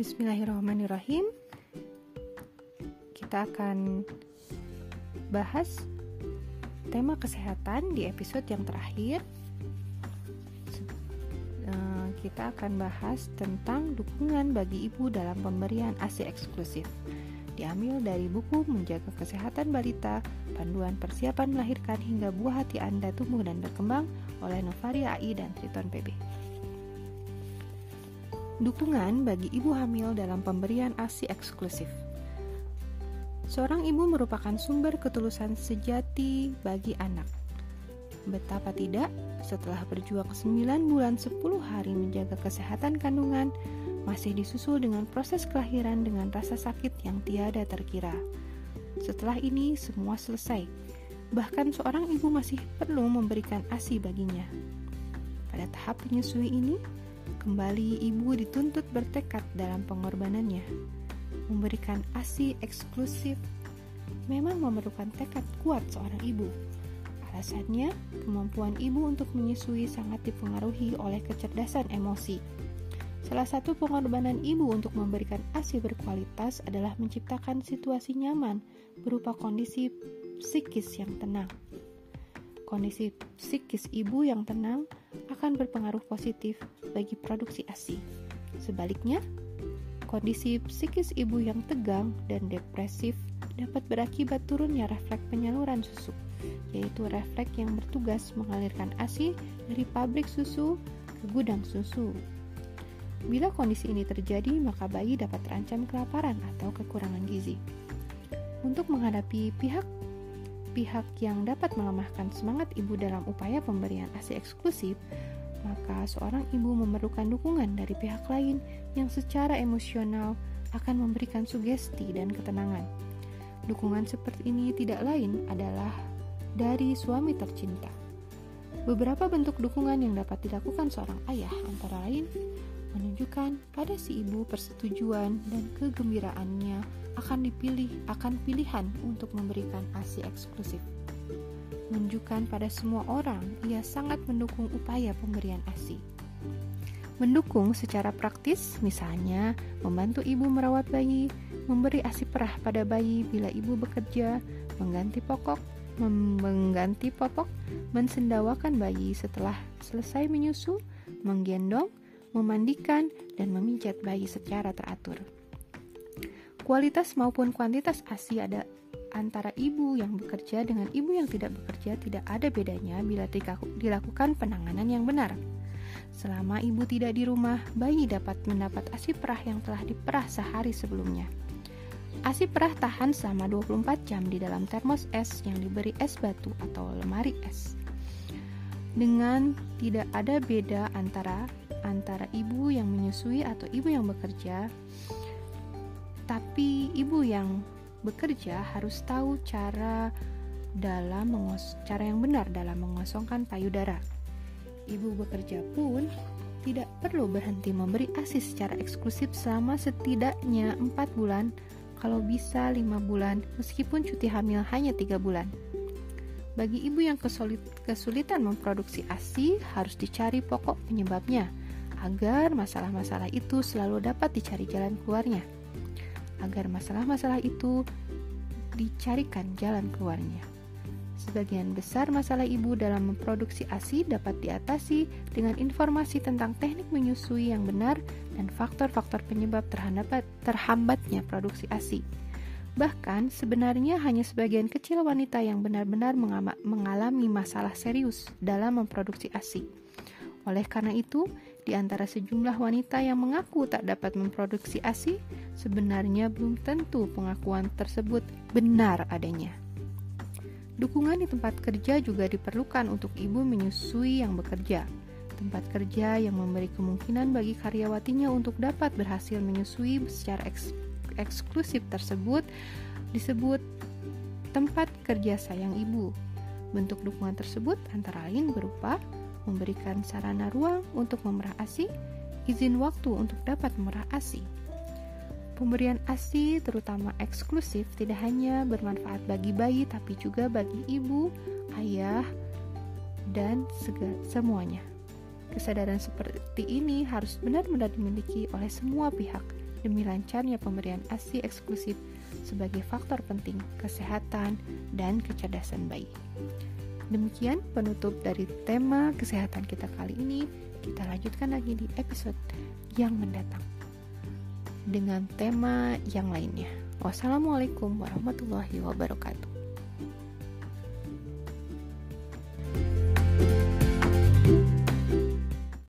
Bismillahirrahmanirrahim. Kita akan bahas tema kesehatan di episode yang terakhir. Eh, kita akan bahas tentang dukungan bagi ibu dalam pemberian ASI eksklusif. Diambil dari buku Menjaga Kesehatan Balita, Panduan Persiapan Melahirkan hingga Buah Hati Anda Tumbuh dan Berkembang oleh Novaria AI dan Triton PB. Dukungan bagi ibu hamil dalam pemberian ASI eksklusif. Seorang ibu merupakan sumber ketulusan sejati bagi anak. Betapa tidak, setelah berjuang 9 bulan 10 hari menjaga kesehatan kandungan, masih disusul dengan proses kelahiran dengan rasa sakit yang tiada terkira. Setelah ini semua selesai. Bahkan seorang ibu masih perlu memberikan ASI baginya. Pada tahap penyusui ini, kembali ibu dituntut bertekad dalam pengorbanannya. Memberikan ASI eksklusif memang memerlukan tekad kuat seorang ibu. Alasannya, kemampuan ibu untuk menyusui sangat dipengaruhi oleh kecerdasan emosi Salah satu pengorbanan ibu untuk memberikan ASI berkualitas adalah menciptakan situasi nyaman berupa kondisi psikis yang tenang. Kondisi psikis ibu yang tenang akan berpengaruh positif bagi produksi ASI. Sebaliknya, kondisi psikis ibu yang tegang dan depresif dapat berakibat turunnya refleks penyaluran susu, yaitu refleks yang bertugas mengalirkan ASI dari pabrik susu ke gudang susu. Bila kondisi ini terjadi, maka bayi dapat terancam kelaparan atau kekurangan gizi. Untuk menghadapi pihak pihak yang dapat melemahkan semangat ibu dalam upaya pemberian ASI eksklusif, maka seorang ibu memerlukan dukungan dari pihak lain yang secara emosional akan memberikan sugesti dan ketenangan. Dukungan seperti ini tidak lain adalah dari suami tercinta. Beberapa bentuk dukungan yang dapat dilakukan seorang ayah antara lain menunjukkan pada si ibu persetujuan dan kegembiraannya akan dipilih akan pilihan untuk memberikan ASI eksklusif. Menunjukkan pada semua orang ia sangat mendukung upaya pemberian ASI. Mendukung secara praktis, misalnya membantu ibu merawat bayi, memberi ASI perah pada bayi bila ibu bekerja, mengganti pokok, mengganti popok, mensendawakan bayi setelah selesai menyusu, menggendong, memandikan, dan memijat bayi secara teratur. Kualitas maupun kuantitas ASI ada antara ibu yang bekerja dengan ibu yang tidak bekerja tidak ada bedanya bila dilakukan penanganan yang benar. Selama ibu tidak di rumah, bayi dapat mendapat ASI perah yang telah diperah sehari sebelumnya. ASI perah tahan selama 24 jam di dalam termos es yang diberi es batu atau lemari es. Dengan tidak ada beda antara antara ibu yang menyusui atau ibu yang bekerja. Tapi ibu yang bekerja harus tahu cara dalam mengos cara yang benar dalam mengosongkan payudara. Ibu bekerja pun tidak perlu berhenti memberi ASI secara eksklusif selama setidaknya 4 bulan, kalau bisa 5 bulan, meskipun cuti hamil hanya 3 bulan. Bagi ibu yang kesulitan memproduksi ASI, harus dicari pokok penyebabnya agar masalah-masalah itu selalu dapat dicari jalan keluarnya, agar masalah-masalah itu dicarikan jalan keluarnya. Sebagian besar masalah ibu dalam memproduksi ASI dapat diatasi dengan informasi tentang teknik menyusui yang benar dan faktor-faktor penyebab terhambat, terhambatnya produksi ASI. Bahkan, sebenarnya hanya sebagian kecil wanita yang benar-benar mengalami masalah serius dalam memproduksi ASI. Oleh karena itu, di antara sejumlah wanita yang mengaku tak dapat memproduksi ASI, sebenarnya belum tentu pengakuan tersebut benar adanya. Dukungan di tempat kerja juga diperlukan untuk ibu menyusui yang bekerja. Tempat kerja yang memberi kemungkinan bagi karyawatinya untuk dapat berhasil menyusui secara eks eksklusif tersebut disebut tempat kerja sayang ibu. Bentuk dukungan tersebut antara lain berupa memberikan sarana ruang untuk memerah ASI, izin waktu untuk dapat memerah ASI. Pemberian ASI terutama eksklusif tidak hanya bermanfaat bagi bayi tapi juga bagi ibu, ayah, dan semuanya. Kesadaran seperti ini harus benar-benar dimiliki oleh semua pihak, demi lancarnya pemberian ASI eksklusif sebagai faktor penting kesehatan dan kecerdasan bayi. Demikian penutup dari tema kesehatan kita kali ini. Kita lanjutkan lagi di episode yang mendatang dengan tema yang lainnya. Wassalamualaikum warahmatullahi wabarakatuh.